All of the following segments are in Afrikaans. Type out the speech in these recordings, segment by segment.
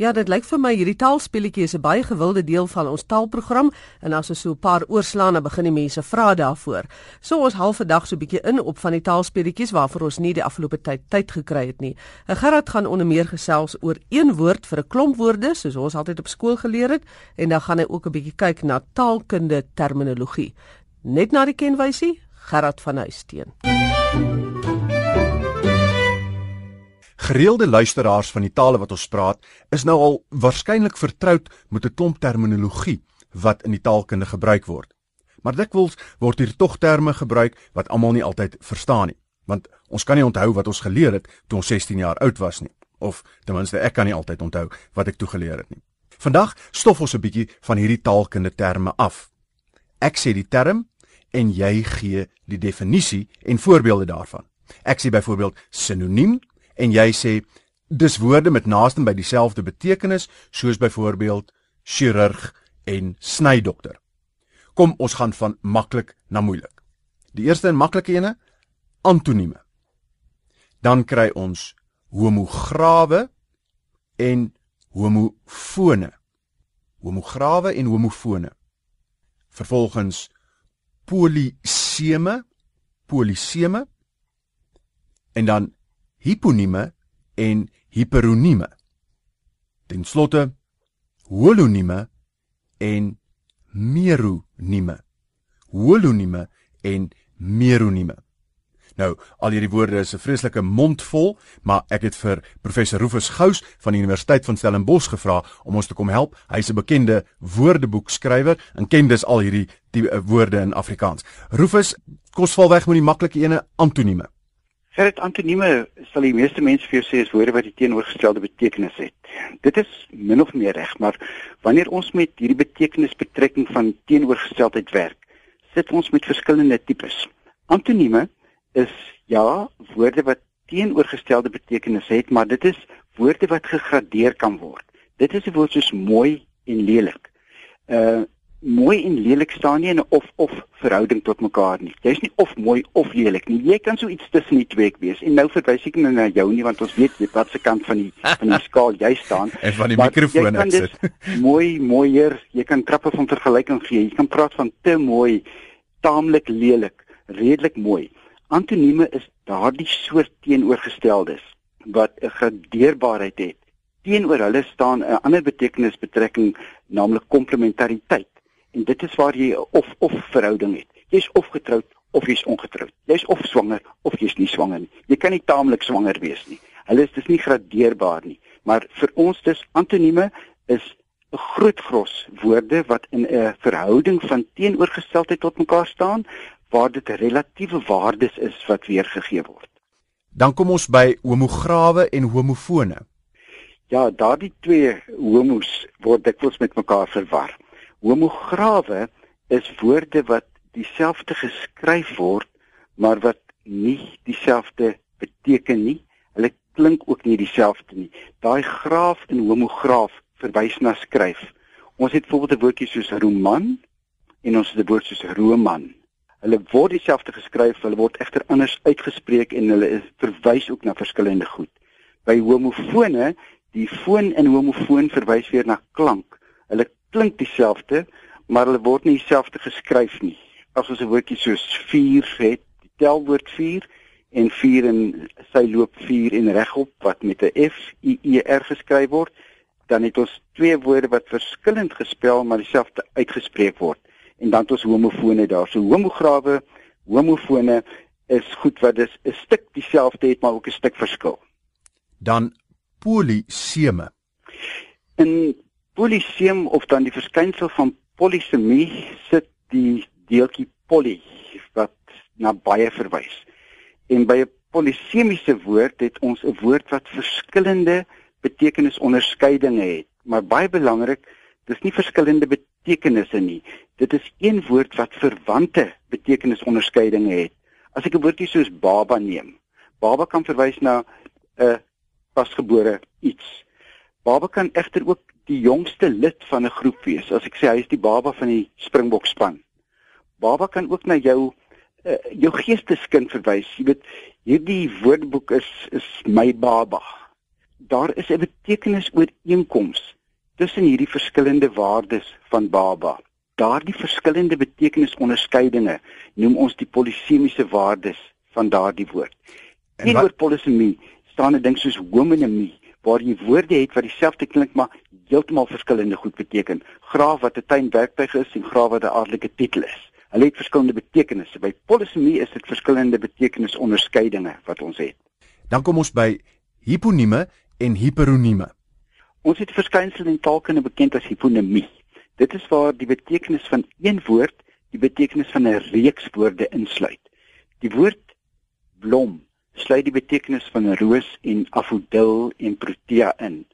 Ja, dit lyk vir my hierdie taalspelletjie is 'n baie gewilde deel van ons taalprogram en as ons so 'n paar oorslaan dan begin die mense vra daarvoor. So ons halfe dag so 'n bietjie in op van die taalspelletjies waarvoor ons nie die afgelope tyd tyd gekry het nie. En Gerard gaan onder meer gesels oor een woord vir 'n klomp woorde soos ons altyd op skool geleer het en dan gaan hy ook 'n bietjie kyk na taalkunde terminologie. Net na die kenwysie, Gerard van Huisteen. Gereelde luisteraars van die tale wat ons praat, is nou al waarskynlik vertroud met 'n klomp terminologie wat in die taalkunde gebruik word. Maar dikwels word hier tog terme gebruik wat almal nie altyd verstaan nie, want ons kan nie onthou wat ons geleer het toe ons 16 jaar oud was nie, of ten minste ek kan nie altyd onthou wat ek toe geleer het nie. Vandag stof ons 'n bietjie van hierdie taalkunde terme af. Ek sê die term en jy gee die definisie en voorbeelde daarvan. Ek sê byvoorbeeld sinoniem en jy sê dis woorde met naaste by dieselfde betekenis soos byvoorbeeld chirurg en snydokter. Kom ons gaan van maklik na moeilik. Die eerste en maklike ene antonieme. Dan kry ons homograwe en homofone. Homograwe en homofone. Vervolgens poliseme, poliseme en dan hiponieme en hiperonieme. Ten slotte holonieme en meronieme. Holonieme en meronieme. Nou, al hierdie woorde is 'n vreeslike mondvol, maar ek het vir professor Rufus Gous van die Universiteit van Stellenbosch gevra om ons te kom help. Hy's 'n bekende woordeboekskrywer en ken dus al hierdie die eh, woorde in Afrikaans. Rufus, kosval weg met die maklike ene antonieme. Gerrit antonieme sal die meeste mense vir jou sê is woorde wat die teenoorgestelde betekenis het. Dit is min of meer reg, maar wanneer ons met hierdie betekenisbetrekking van teenoorgesteldheid werk, sit ons met verskillende tipes. Antonieme is ja, woorde wat teenoorgestelde betekenis het, maar dit is woorde wat gegradeer kan word. Dit is 'n woord soos mooi en lelik. Uh mooi en lelik staan nie in 'n of of verhouding tot mekaar nie. Jy's nie of mooi of lelik nie. Jy kan so iets tussen die twee wees. En nou verwys ek nou na jou nie want ons weet wat se kant van die van die skaal jy staan. en van die mikrofoon ek sit. mooi, mooier. Jy kan trappe van vergelyking gee. Jy kan praat van te mooi, taamlik lelik, redelik mooi. Antonieme is daardie soort teenoorgesteldes wat 'n gradeerbaarheid het. Teenoor hulle staan 'n ander betekenisbetrekking, naamlik komplementariteit. En dit is waar jy 'n of of verhouding het. Jy's of getroud of jy's ongetroud. Jy's of swanger of jy's nie swanger nie. Jy kan nie taamlik swanger wees nie. Hulle is dis nie gradeerbaar nie. Maar vir ons dis antonieme is 'n groot gros woorde wat in 'n verhouding van teenoorgesteldheid tot mekaar staan waar dit relatiewe waardes is wat weergegee word. Dan kom ons by homograwe en homofone. Ja, daardie twee homos word dikwels met mekaar verwar. Homograwe is woorde wat dieselfde geskryf word, maar wat nie dieselfde beteken nie. Hulle klink ook nie dieselfde nie. Daai graaf in homograaf verwys na skryf. Ons het byvoorbeeld 'n woordjie soos roman en ons het 'n woord soos roman. Hulle word dieselfde geskryf, hulle word egter anders uitgespreek en hulle is verwys ook na verskillende goed. By homofone, die foon in homofoon verwys weer na klank. Hulle klink dieselfde, maar hulle word nie dieselfde geskryf nie. As ons 'n woordjie soos 4 het, die telwoord 4 en 4 in sy loop 4 en regop wat met 'n F I E R geskryf word, dan het ons twee woorde wat verskillend gespel maar dieselfde uitgespreek word. En dan het ons homofone daar. So homograwe, homofone is goed wat dis 'n stuk dieselfde het maar ook 'n stuk verskil. Dan poliseme. In poliseum of dan die verskynsel van polisemie sit die deeltjie poly wat na baie verwys. En by 'n polisemiese woord het ons 'n woord wat verskillende betekenisonderskeidinge het, maar baie belangrik, dis nie verskillende betekenisse nie. Dit is een woord wat verwante betekenisonderskeidinge het. As ek 'n woordjie soos baba neem, baba kan verwys na 'n pasgebore iets. Baba kan egter ook die jongste lid van 'n groep wees. As ek sê hy is die baba van die Springbok span. Baba kan ook na jou uh, jou geesteskind verwys. Jy weet, hierdie woordeboek is is my baba. daar is 'n betekenisooreenkoms tussen hierdie verskillende waardes van baba. Daardie verskillende betekenisonderskeidinge noem ons die polisemiese waardes van daardie woord. Teenoor polisemie staan 'n ding soos homonimie waar jy woorde het wat dieselfde klink maar heeltemal verskillende goed beteken. Graaf wat 'n tuinwerktuig is en graaf wat 'n aardelike titel is. Hulle het verskillende betekenisse. By polisemie is dit verskillende betekenisonderskeidinge wat ons het. Dan kom ons by hiponieme en hiperonieme. Ons het verskynsel in taalkunde bekend as hiponimie. Dit is waar die betekenis van een woord die betekenis van 'n reeks woorde insluit. Die woord blom sluit die betekenis van roos en afodil en protea in.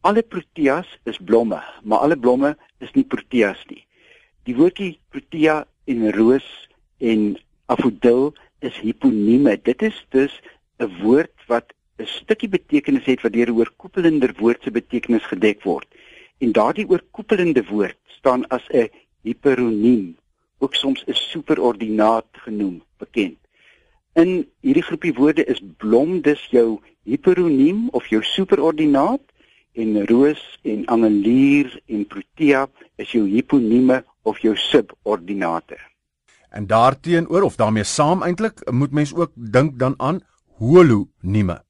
Alle proteas is blomme, maar alle blomme is nie proteas nie. Die woordjie protea en roos en afodil is hiponieme. Dit is dus 'n woord wat 'n stukkie betekenis het wat deur 'n oorkoepelende woord se betekenis gedek word. En daardie oorkoepelende woord staan as 'n hiperoniem, ook soms 'n superordinaat genoem, bekend. In hierdie groepie woorde is blom dus jou hiperoniem of jou superordinaat en roos en angelier en protea is jou hiponieme of jou subordinate. En daarteenoor of daarmee saam eintlik moet mens ook dink dan aan holonieme.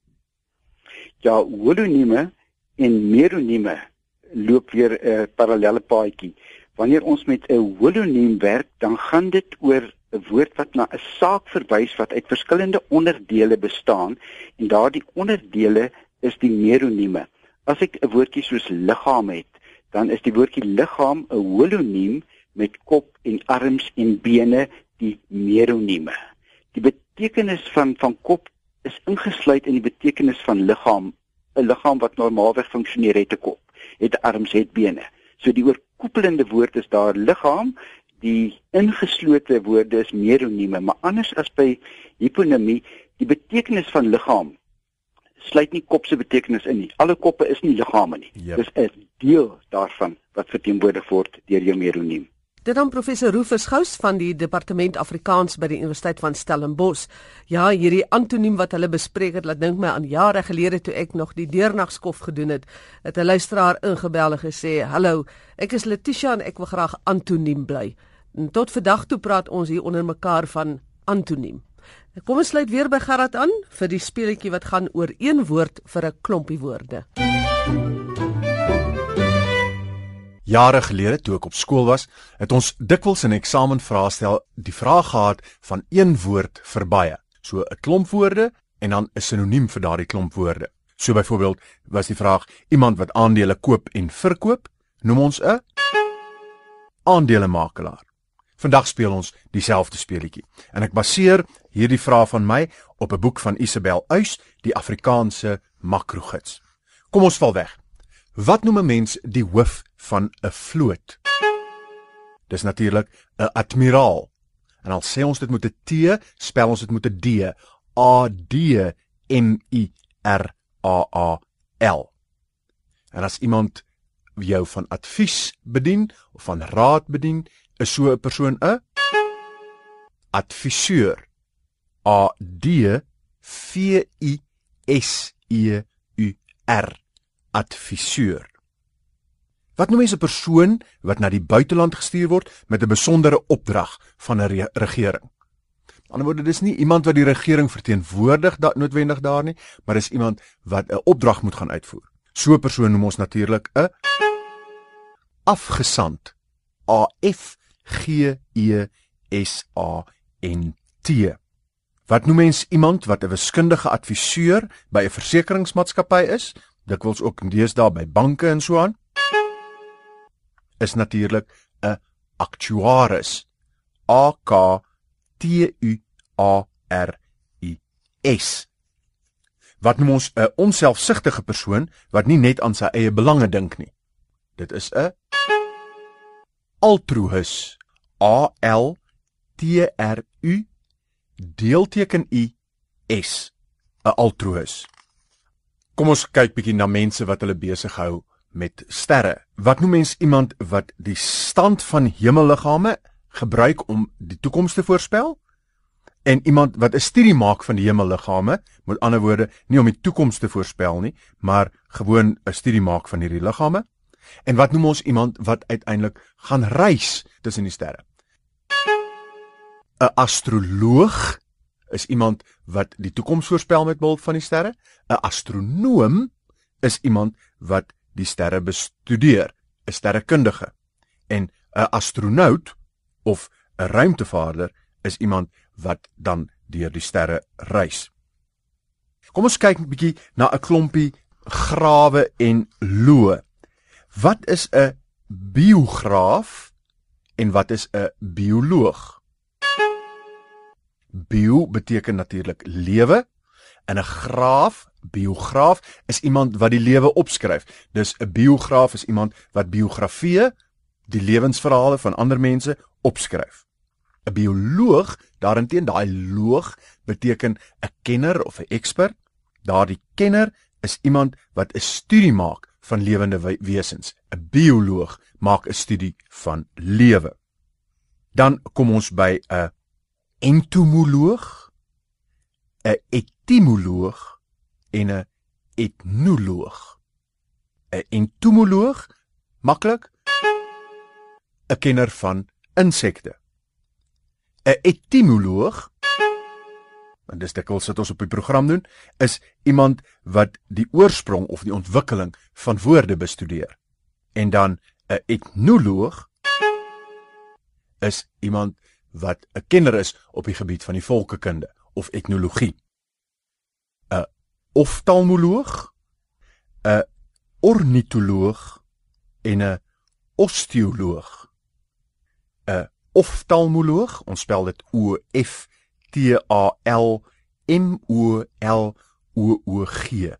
Ja, holonieme en meronieme loop weer 'n uh, parallelle paadjie. Wanneer ons met 'n holoniem werk, dan gaan dit oor 'n woord wat na 'n saak verwys wat uit verskillende onderdele bestaan en daardie onderdele is die meronieme. As ek 'n woordjie soos liggaam het, dan is die woordjie liggaam 'n holoniem met kop en arms en bene die meronieme. Die betekenis van van kop is ingesluit in die betekenis van liggaam. 'n Liggaam wat normaalweg funksioneer het 'n kop, het arms, het bene. So die oorkoepelende woord is daar liggaam die ingeslote woorde is meronieme, maar anders as by hiponimie, die betekenis van liggaam sluit nie kop se betekenis in nie. Alle koppe is nie liggame nie. Yep. Dis 'n deel daarvan wat verteenwoordig word deur jou meroniem. Dit dan professor Rufus Gous van die departement Afrikaans by die Universiteit van Stellenbosch. Ja, hierdie antoniem wat hulle bespreek het, laat dink my aan jare gelede toe ek nog die deurnagskof gedoen het, het 'n luisteraar ingebel en gesê: "Hallo, ek is Letitia en ek wil graag antoniem bly." En tot vandag toe praat ons hier onder mekaar van antoniem. Kom ons sluit weer by Gerard aan vir die speletjie wat gaan oor een woord vir 'n klompie woorde. Jare gelede toe ek op skool was, het ons dikwels in eksamenvraestel die vraag gehad van een woord vir baie. So 'n klomp woorde en dan 'n sinoniem vir daardie klomp woorde. So byvoorbeeld was die vraag iemand wat aandele koop en verkoop, noem ons 'n aandelemakelaar. Vandag speel ons dieselfde speletjie en ek baseer hierdie vraag van my op 'n boek van Isabel Uys, die Afrikaanse makrogids. Kom ons val weg. Wat noem 'n mens die hoof van 'n vloot? Dis natuurlik 'n admiraal. En al sê ons dit met 'n T, spel ons dit met 'n D. A D M I R A A L. En as iemand jou van advies bedien of van raad bedien, is so 'n persoon 'n adviseur. A D V I S E U R adviseur. Wat noem mense 'n persoon wat na die buiteland gestuur word met 'n besondere opdrag van 'n re regering? Aan die ander woorde dis nie iemand wat die regering verteenwoordig da noodwendig daar nie, maar dis iemand wat 'n opdrag moet gaan uitvoer. So 'n persoon noem ons natuurlik 'n afgesant. A F G E S A N T. Wat noem mens iemand wat 'n wiskundige adviseur by 'n versekeringsmaatskappy is? Dikwels ook deesdae by banke en so aan. Is natuurlik 'n aktuaris. A K T U A R I S. Wat noem ons 'n onselfsugtige persoon wat nie net aan sy eie belange dink nie? Dit is 'n altruïs. A L T R U deelteken U S 'n altruïs. Kom ons kyk bietjie na mense wat hulle besig hou met sterre. Wat noem mens iemand wat die stand van hemelliggame gebruik om die toekoms te voorspel? En iemand wat 'n studie maak van die hemelliggame, met ander woorde, nie om die toekoms te voorspel nie, maar gewoon 'n studie maak van hierdie liggame. En wat noem ons iemand wat uiteindelik gaan reis tussen die sterre? 'n Astroloog is iemand wat die toekoms voorspel met behulp van die sterre. 'n Astronoom is iemand wat die sterre bestudeer, 'n sterrekundige. En 'n astronaut of 'n ruimtevaarder is iemand wat dan deur die sterre reis. Kom ons kyk 'n bietjie na 'n klompie grawe en loë. Wat is 'n biograaf en wat is 'n bioloog? Bio beteken natuurlik lewe en 'n graaf, biograaf is iemand wat die lewe opskryf. Dus 'n biograaf is iemand wat biografieë, die lewensverhale van ander mense opskryf. 'n Bioloog, daarenteen daai loog beteken 'n kenner of 'n ekspert. Daardie kenner is iemand wat 'n studie maak van lewende wesens. 'n Bioloog maak 'n studie van lewe. Dan kom ons by 'n entomoloog, 'n etimoloog en 'n etnoloog. 'n Entomoloog, maklik 'n kenner van insekte. 'n Etimoloog, en dis dikwels wat ons op die program doen, is iemand wat die oorsprong of die ontwikkeling van woorde bestudeer. En dan 'n etnoloog is iemand wat 'n kenner is op die gebied van die volkekunde of etnologie. 'n Oftalmoloog, 'n ornitoloog en 'n osteoloog. 'n Oftalmoloog, ons spel dit O F T A L M O L O O G.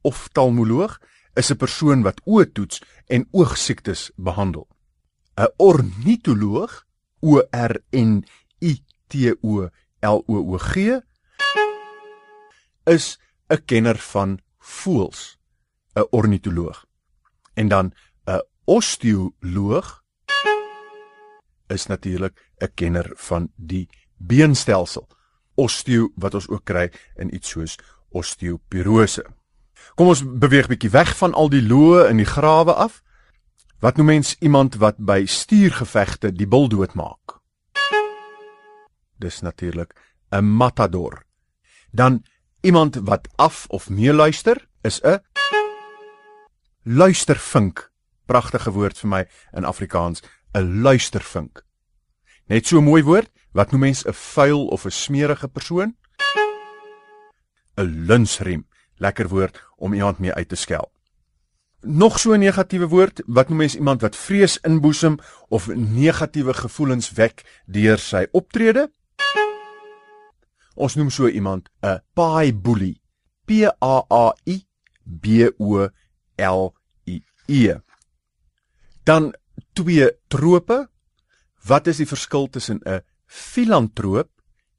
Oftalmoloog is 'n persoon wat oë toets en oogsiektes behandel. 'n Ornitoloog O R N I T O L O O G is 'n kenner van voëls, 'n ornitoloog. En dan 'n osteoloog is natuurlik 'n kenner van die beenstelsel. Osteo wat ons ook kry in iets soos osteoporose. Kom ons beweeg bietjie weg van al die loë in die grawe af. Wat noem mens iemand wat by stuurgevegte die bul doodmaak? Dis natuurlik 'n matador. Dan iemand wat af of meeluister is 'n luistervink. Pragtige woord vir my in Afrikaans, 'n luistervink. Net so 'n mooi woord, wat noem mens 'n vuil of 'n smeerige persoon? 'n Lunsriem. Lekker woord om iemand mee uit te skel. Nog so 'n negatiewe woord, wat noem mens iemand wat vrees inboesem of negatiewe gevoelens wek deur sy optrede? Ons noem so iemand 'n paai boelie. P A A I B O L I E. Dan twee trope. Wat is die verskil tussen 'n filantroop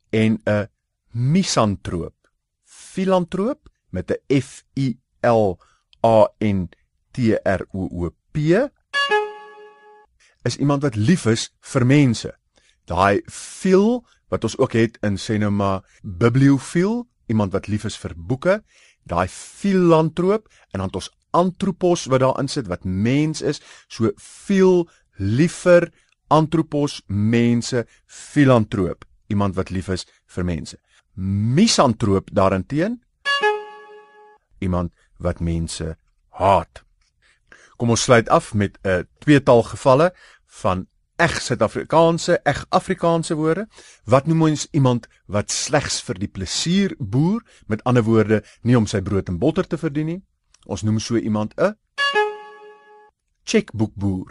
en 'n misantroop? Filantroop met 'n F I L A N T T R O O P is iemand wat lief is vir mense. Daai feel wat ons ook het in sê nou maar bibliofiel, iemand wat lief is vir boeke, daai filantroop en dan het ons antropos wat daarin sit wat mens is, so veel liever antropos mense filantroop, iemand wat lief is vir mense. Misantroop daarenteen iemand wat mense haat. Kom ons sluit af met 'n uh, tweetal gevalle van eg Suid-Afrikaanse, eg Afrikaanse woorde. Wat noem ons iemand wat slegs vir die plesier boer, met ander woorde, nie om sy brood en botter te verdien nie? Ons noem so iemand 'n chequeboekboer.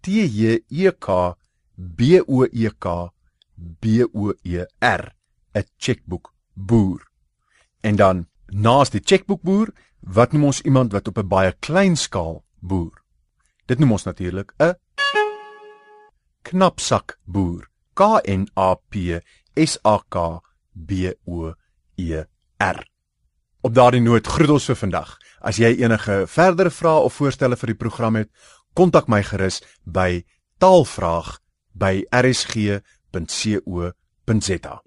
T J E K B O E K B O E R, 'n chequeboekboer. En dan naas die chequeboekboer, wat noem ons iemand wat op 'n baie klein skaal boer. Dit noem ons natuurlik 'n knapsak boer. K N A P S A K B O E R. Op daardie noot groet ons vir vandag. As jy enige verdere vrae of voorstelle vir die program het, kontak my gerus by taalvraag@rsg.co.za.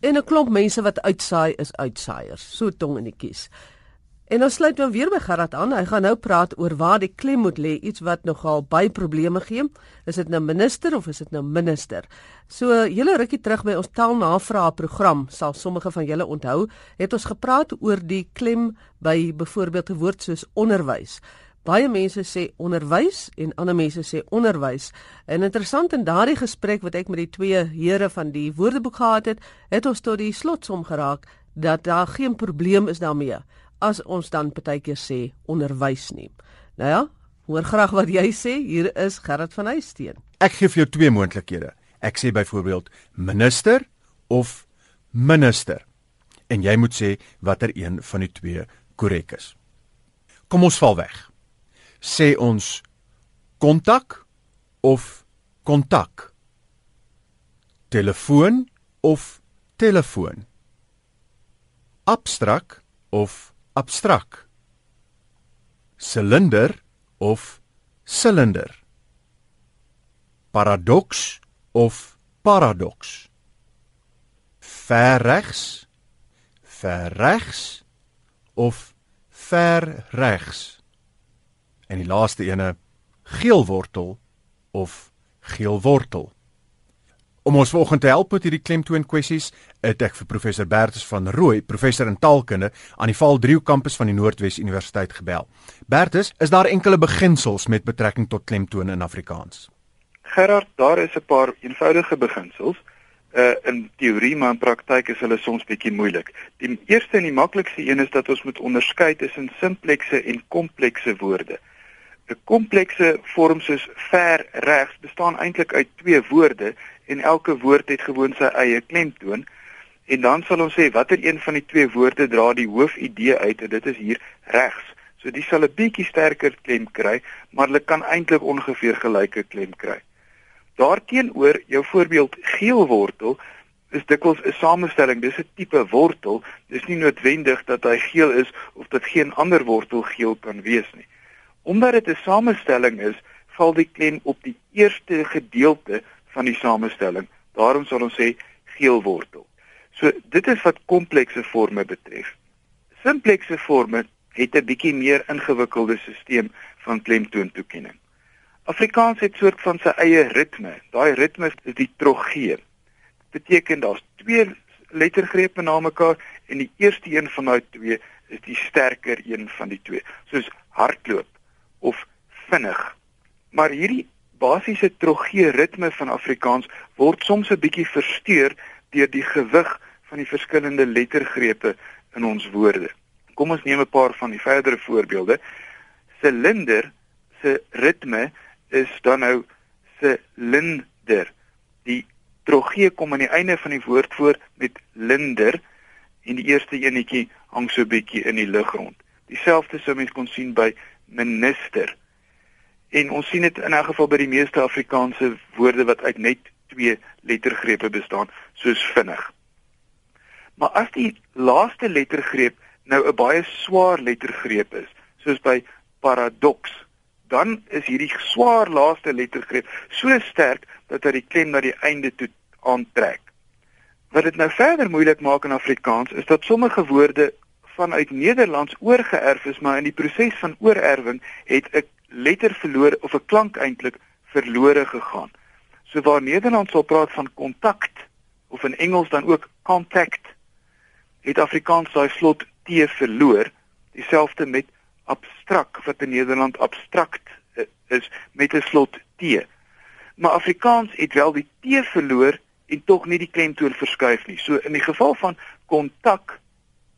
En 'n klomp mense wat uitsaai is uitsaaiers, so tong in die kies. En ons sluit nou weer by Gerard aan. Hy gaan nou praat oor waar die klem moet lê, iets wat nogal baie probleme gee. Is dit nou minister of is dit nou minister? So julle rukkie terug by ons taalnavraag program, sal sommige van julle onthou, het ons gepraat oor die klem by byvoorbeeld 'n woord soos onderwys. Baie mense sê onderwys en ander mense sê onderwys. En interessant in daardie gesprek wat ek met die twee here van die Woordeboek gehad het, het ons tot die slotsom geraak dat daar geen probleem is daarmee as ons dan partykeer sê onderwys nie. Nou ja, hoor graag wat jy sê. Hier is Gerard van Huisteen. Ek gee vir jou twee moontlikhede. Ek sê byvoorbeeld minister of minister. En jy moet sê watter een van die twee korrek is. Kom ons val weg sê ons kontak of kontak telefoon of telefoon abstrak of abstrak silinder of silinder. Paradoks of paradoks. Ver regs ver regs of ver regs en die laaste ene geelwortel of geelwortel. Om ons vanoggend te help met hierdie klemtoon kwessies, het ek vir professor Bertus van Rooi, professor in taalkunde aan die Valdrieho kampus van die Noordwes Universiteit gebel. Bertus, is daar enkele beginsels met betrekking tot klemtone in Afrikaans? Gerard, daar is 'n paar eenvoudige beginsels. Uh in teorie maar in praktyk is hulle soms bietjie moeilik. Die eerste en die maklikste een is dat ons moet onderskei tussen simplekse en komplekse woorde. 'n komplekse vorm soos ver regs bestaan eintlik uit twee woorde en elke woord het gewoon sy eie klemtoon. En dan sal ons sê watter een van die twee woorde dra die hoofidee uit en dit is hier regs. So die sal 'n bietjie sterker klem kry, maar hulle kan eintlik ongeveer gelyke klem kry. Daarteenoor jou voorbeeld geelwortel is dikwels 'n samestelling, dis 'n tipe wortel. Dis nie noodwendig dat hy geel is of dat geen ander wortel geel kan wees nie. Omdat dit 'n samestelling is, val die klem op die eerste gedeelte van die samestelling. Daarom sal ons sê geelwortel. So dit is wat komplekse forme betref. Simplekse forme het 'n bietjie meer ingewikkelde stelsel van klemtoontoekenning. Afrikaans het soort van sy eie ritme. Daai ritme is die trogee. Dit beteken daar's twee lettergrepe na mekaar en die eerste een van daai twee is die sterker een van die twee. Soos hardloop of vinnig. Maar hierdie basiese trogee ritme van Afrikaans word soms 'n bietjie versteur deur die gewig van die verskillende lettergrepe in ons woorde. Kom ons neem 'n paar van die verdere voorbeelde. Silinder se ritme is dan nou silinder. Die trogee kom aan die einde van die woord voor met linder en die eerste enetjie hang so 'n bietjie in die lug rond. Dieselfde sou mens kon sien by minister. En ons sien dit in 'n geval by die meeste Afrikaanse woorde wat uit net twee lettergrepe bestaan, soos vinnig. Maar as die laaste lettergreep nou 'n baie swaar lettergreep is, soos by paradoks, dan is hierdie swaar laaste lettergreep so sterk dat hy die klem na die einde toe aantrek. Wat dit nou verder moeilik maak in Afrikaans is dat sommige woorde vanuit Nederlands oorgeerf is, maar in die proses van oorerwing het 'n letter verloor of 'n klank eintlik verlore gegaan. So waar Nederlands sal praat van kontak of in Engels dan ook contact, het Afrikaans daai slot t verloor, dieselfde met abstrak wat in Nederland abstrakt eh, is met 'n slot t. Maar Afrikaans het wel die t verloor en tog nie die klemtoon verskuif nie. So in die geval van kontak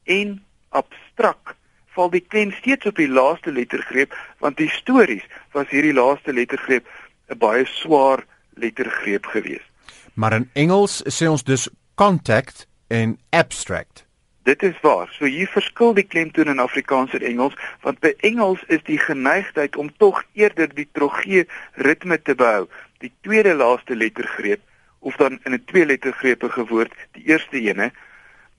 en abstrak val die klem steeds op die laaste lettergreep want histories was hierdie laaste lettergreep 'n baie swaar lettergreep geweest. Maar in Engels sê ons dus contact en abstract. Dit is waar. So hier verskil die klemtoon in Afrikaans en Engels want by Engels is die geneigtheid om tog eerder die trogee ritme te behou. Die tweede laaste lettergreep of dan in 'n twee lettergrepe gewoord, die eerste ene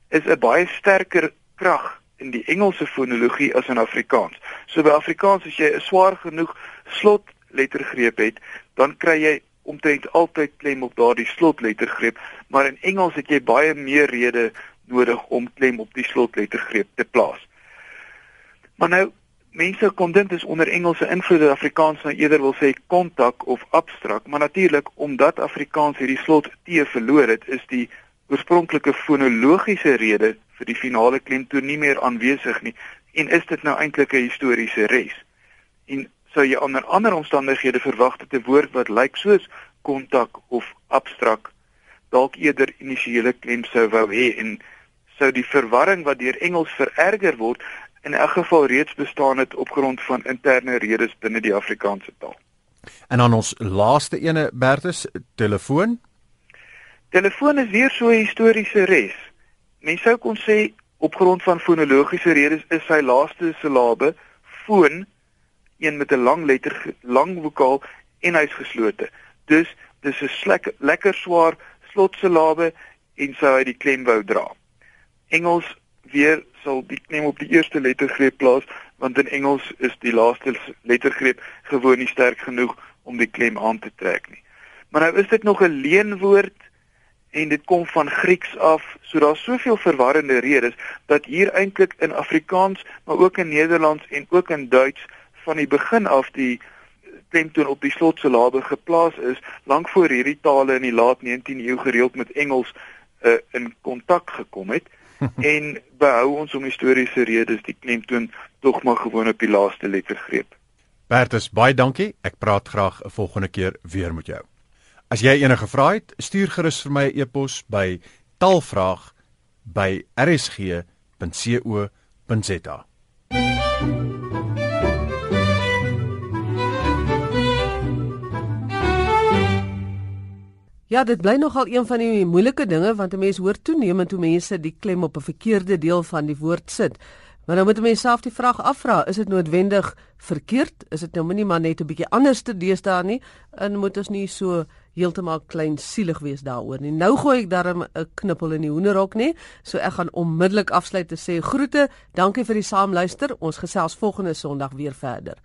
is 'n baie sterker krag in die Engelse fonologie as in Afrikaans. So by Afrikaans as jy 'n swaar genoeg slot lettergreep het, dan kry jy omtrent altyd klem op daardie slotlettergreep, maar in Engels het jy baie meer rede nodig om klem op die slotlettergreep te plaas. Maar nou mense kon dink dis onder Engelse invloed dat Afrikaans nou eerder wil sê kontak of abstrakt, maar natuurlik omdat Afrikaans hierdie slot T verloor het, is die oorspronklike fonologiese rede vir die finale klemtoon nie meer aanwesig nie en is dit nou eintlik 'n historiese res. En sou jy onder ander omstandighede verwag dat 'n woord wat lyk soos kontak of abstrakt dalk eerder initiële klem sou wou hê en sou die verwarring wat deur Engels vererger word in elk geval reeds bestaan het op grond van interne redes binne die Afrikaanse taal. En dan ons laaste ene Bertus telefoon. Telefoon is weer so 'n historiese res. Mens sou kon sê op grond van fonologiese redes is sy laaste silabe foon een met 'n lang letter lang vokaal en hy's geslote. Dus dis 'n lekker swaar slotsilabe en sou hy die klem wou dra. Engels weer sal die klem op die eerste lettergreep plaas want in Engels is die laaste lettergreep gewoon nie sterk genoeg om die klem aan te trek nie. Maar nou is dit nog 'n leenwoord en dit kom van Grieks af, so daar's soveel verwarrende redes dat hier eintlik in Afrikaans, maar ook in Nederlands en ook in Duits van die begin af die klemtoon op die slotsilabe geplaas is, lank voor hierdie tale in die laat 19de eeu gereeld met Engels uh, in kontak gekom het. en behou ons om historiese redes die klemtoon tog maar gewoon op die laaste lettergreep. Bertus, baie dankie. Ek praat graag 'n volgende keer weer met jou. As jy enige vrae het, stuur gerus vir my 'n e e-pos by taalvraag@rsg.co.za. Ja, dit bly nogal een van die moeilike dinge want 'n mens hoor toenemend hoe mense die klem op 'n verkeerde deel van die woord sit. Maar nou moet 'n mens self die vraag afvra, is dit noodwendig verkeerd? Is dit nou minimaal net 'n bietjie anders te deesdae nie? En moet ons nie so heeltemal klein sielig wees daaroor nie. Nou gooi ek darm 'n knippel in die hoenderhok nie, so ek gaan onmiddellik afsluit te sê groete. Dankie vir die saamluister. Ons gesels volgende Sondag weer verder.